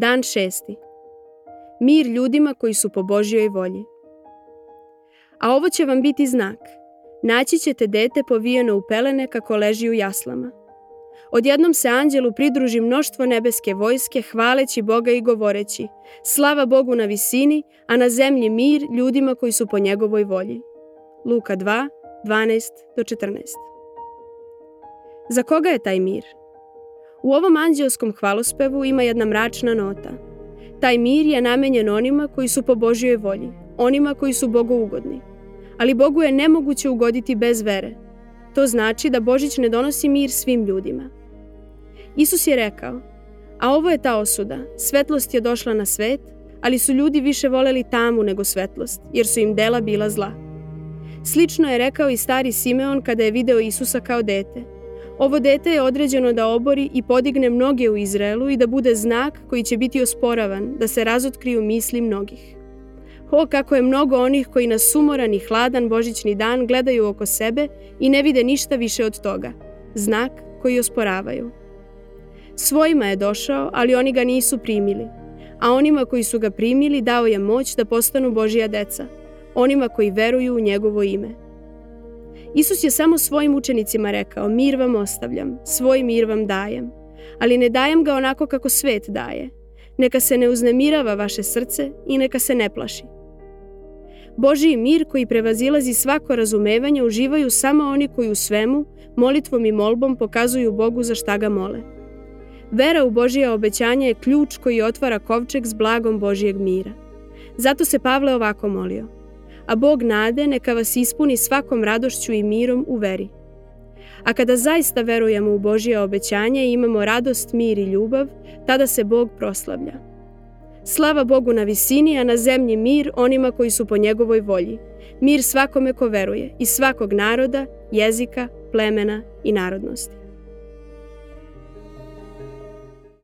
Dan šesti. Mir ljudima koji su po Božjoj volji. A ovo će vam biti znak. Naći ćete dete povijeno u pelene kako leži u jaslama. Odjednom se anđelu pridruži mnoštvo nebeske vojske hvaleći Boga i govoreći Slava Bogu na visini, a na zemlji mir ljudima koji su po njegovoj volji. Luka 2, 12 do 14 Za koga je taj mir? U ovom anđelskom hvalospevu ima jedna mračna nota. Taj mir je namenjen onima koji su po Božjoj volji, onima koji su bogougodni. Ali Bogu je nemoguće ugoditi bez vere. To znači da Božić ne donosi mir svim ljudima. Isus je rekao, a ovo je ta osuda, svetlost je došla na svet, ali su ljudi više voleli tamu nego svetlost, jer su im dela bila zla. Slično je rekao i stari Simeon kada je video Isusa kao dete – Ovo dete je određeno da obori i podigne mnoge u Izraelu i da bude znak koji će biti osporavan, da se razotkriju misli mnogih. O, kako je mnogo onih koji na sumoran i hladan božićni dan gledaju oko sebe i ne vide ništa više od toga. Znak koji osporavaju. Svojima je došao, ali oni ga nisu primili. A onima koji su ga primili dao je moć da postanu Božija deca. Onima koji veruju u njegovo ime. Isus je samo svojim učenicima rekao, mir vam ostavljam, svoj mir vam dajem, ali ne dajem ga onako kako svet daje. Neka se ne uznemirava vaše srce i neka se ne plaši. Božiji mir koji prevazilazi svako razumevanje uživaju samo oni koji u svemu, molitvom i molbom pokazuju Bogu za šta ga mole. Vera u Božija obećanja je ključ koji otvara kovčeg s blagom Božijeg mira. Zato se Pavle ovako molio – a Bog nade neka vas ispuni svakom radošću i mirom u veri. A kada zaista verujemo u Božje obećanje i imamo radost, mir i ljubav, tada se Bog proslavlja. Slava Bogu na visini, a na zemlji mir onima koji su po njegovoj volji. Mir svakome ko veruje, iz svakog naroda, jezika, plemena i narodnosti.